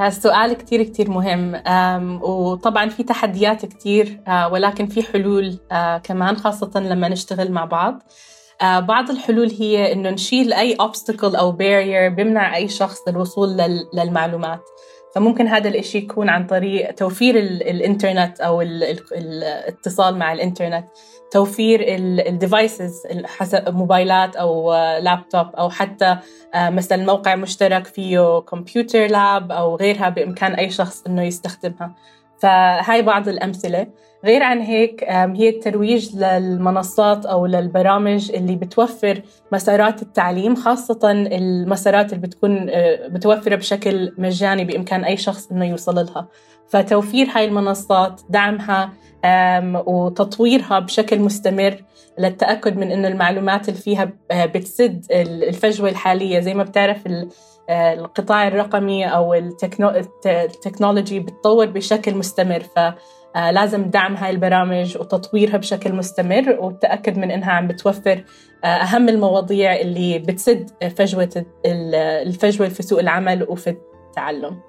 السؤال كتير كتير مهم. وطبعا في تحديات كتير آه، ولكن في حلول آه، كمان خاصة لما نشتغل مع بعض. آه، بعض الحلول هي إنه نشيل أي obstacle أو barrier بيمنع أي شخص للوصول للمعلومات. فممكن هذا الإشي يكون عن طريق توفير الإنترنت أو الاتصال مع الإنترنت توفير الديفايسز حسب موبايلات أو لابتوب أو حتى آه، مثلا موقع مشترك فيه كمبيوتر لاب أو غيرها بإمكان أي شخص إنه يستخدمها. فهاي بعض الأمثلة. غير عن هيك هي الترويج للمنصات أو للبرامج اللي بتوفر مسارات التعليم خاصة المسارات اللي بتكون آه، متوفرة بشكل مجاني بإمكان أي شخص إنه يوصل لها. فتوفير هاي المنصات دعمها وتطويرها بشكل مستمر للتأكد من أنه المعلومات اللي فيها بتسد الفجوة الحالية. زي ما بتعرف آه، القطاع الرقمي أو التكنولوجي بتطور بشكل مستمر. ف آه، دعم هاي البرامج وتطويرها بشكل مستمر والتأكد من إنها عم بتوفر آه، أهم المواضيع اللي بتسد فجوة الفجوة في سوق العمل وفي التعلم.